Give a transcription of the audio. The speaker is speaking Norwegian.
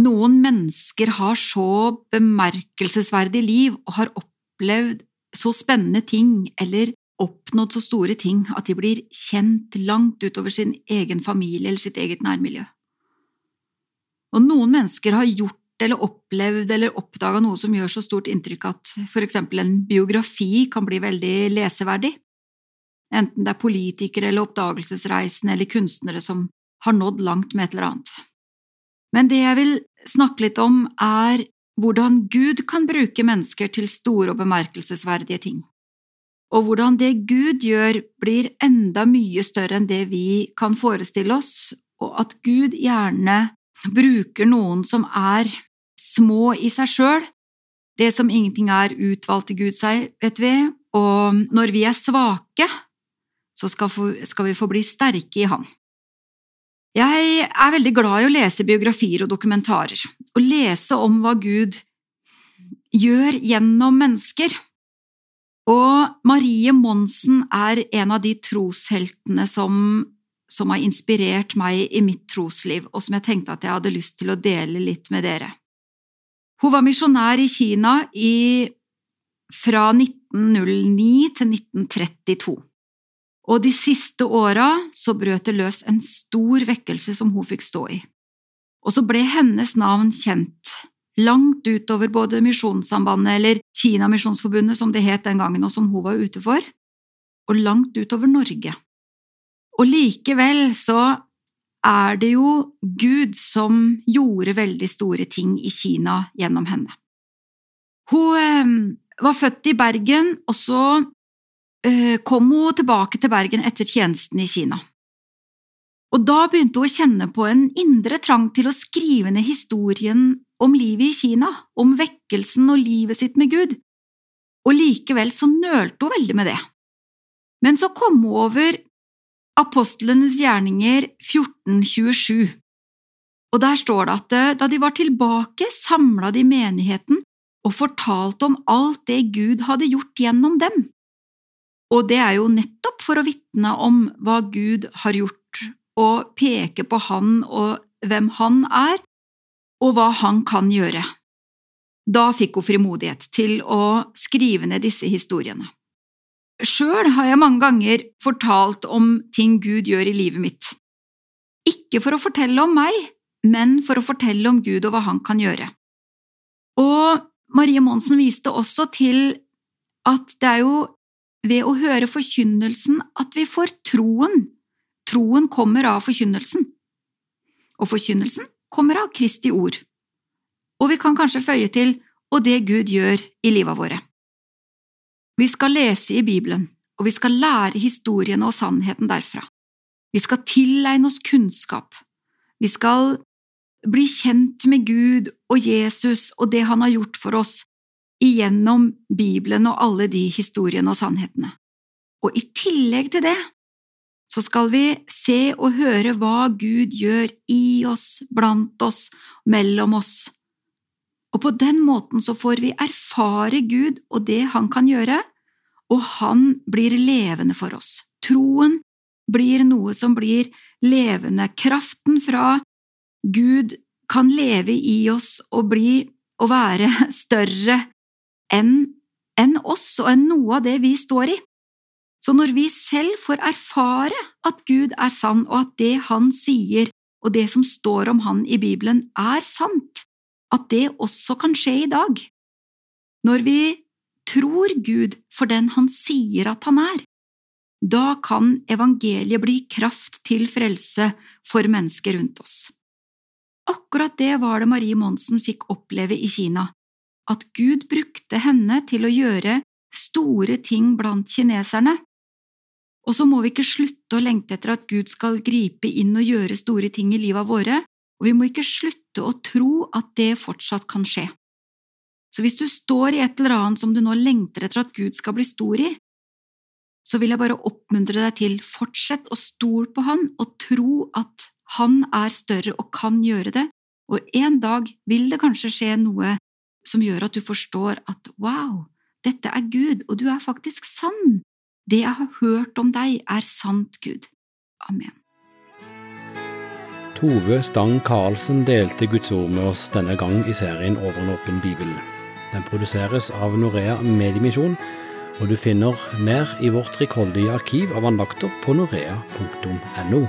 noen mennesker har så bemerkelsesverdig liv og har opplevd så spennende ting eller oppnådd så store ting at de blir kjent langt utover sin egen familie eller sitt eget nærmiljø. Og noen mennesker har gjort eller opplevd eller oppdaga noe som gjør så stort inntrykk at for eksempel en biografi kan bli veldig leseverdig, enten det er politikere eller oppdagelsesreisende eller kunstnere som har nådd langt med et eller annet. Men det jeg vil snakke litt om, er hvordan Gud kan bruke mennesker til store og bemerkelsesverdige ting, og hvordan det Gud gjør, blir enda mye større enn det vi kan forestille oss, og at Gud gjerne bruker noen som er små i seg sjøl, det som ingenting er, utvalgte Gud seg, vet vi, og når vi er svake, så skal vi få bli sterke i Han. Jeg er veldig glad i å lese biografier og dokumentarer, og lese om hva Gud gjør gjennom mennesker. Og Marie Monsen er en av de trosheltene som, som har inspirert meg i mitt trosliv, og som jeg tenkte at jeg hadde lyst til å dele litt med dere. Hun var misjonær i Kina i, fra 1909 til 1932. Og de siste åra så brøt det løs en stor vekkelse som hun fikk stå i. Og så ble hennes navn kjent, langt utover både Misjonssambandet eller Kina Misjonsforbundet, som det het den gangen og som hun var ute for, og langt utover Norge. Og likevel så er det jo Gud som gjorde veldig store ting i Kina gjennom henne. Hun eh, var født i Bergen, og så kom hun tilbake til Bergen etter tjenesten i Kina. Og da begynte hun å kjenne på en indre trang til å skrive ned historien om livet i Kina, om vekkelsen og livet sitt med Gud, og likevel så nølte hun veldig med det. Men så kom hun over Apostlenes gjerninger 1427, og der står det at eh, da de var tilbake, samla de menigheten og fortalte om alt det Gud hadde gjort gjennom dem. Og det er jo nettopp for å vitne om hva Gud har gjort, og peke på Han og hvem Han er, og hva Han kan gjøre. Da fikk hun frimodighet til å skrive ned disse historiene. Sjøl har jeg mange ganger fortalt om ting Gud gjør i livet mitt. Ikke for å fortelle om meg, men for å fortelle om Gud og hva Han kan gjøre. Og Marie Monsen viste også til at det er jo ved å høre forkynnelsen at vi får troen. Troen kommer av forkynnelsen. Og forkynnelsen kommer av Kristi ord. Og vi kan kanskje føye til og det Gud gjør i livet våre. Vi skal lese i Bibelen, og vi skal lære historiene og sannheten derfra. Vi skal tilegne oss kunnskap. Vi skal bli kjent med Gud og Jesus og det han har gjort for oss, igjennom Bibelen og alle de historiene og sannhetene. Og i tillegg til det så skal vi se og høre hva Gud gjør i oss, blant oss, mellom oss. Og på den måten så får vi erfare Gud og det Han kan gjøre, og Han blir levende for oss. Troen blir noe som blir levende. Kraften fra Gud kan leve i oss og bli og være større enn en oss og enn noe av det vi står i. Så når vi selv får erfare at Gud er sann, og at det Han sier og det som står om Han i Bibelen er sant, at det også kan skje i dag. Når vi tror Gud for den Han sier at Han er, da kan evangeliet bli kraft til frelse for mennesker rundt oss. Akkurat det var det Marie Monsen fikk oppleve i Kina, at Gud brukte henne til å gjøre store ting blant kineserne. Og så må vi ikke slutte å lengte etter at Gud skal gripe inn og gjøre store ting i livet våre, og vi må ikke slutte å tro at det fortsatt kan skje. Så hvis du står i et eller annet som du nå lengter etter at Gud skal bli stor i, så vil jeg bare oppmuntre deg til fortsett å stole på Han og tro at Han er større og kan gjøre det, og en dag vil det kanskje skje noe som gjør at du forstår at wow, dette er Gud, og du er faktisk sann. Det jeg har hørt om deg, er sant, Gud. Amen. Tove Stang Karlsen delte Guds ord med oss denne gang i serien Over en åpen bibel. Den produseres av Norea Mediemisjon, og du finner mer i vårt rikholdige arkiv av andakter på norea.no.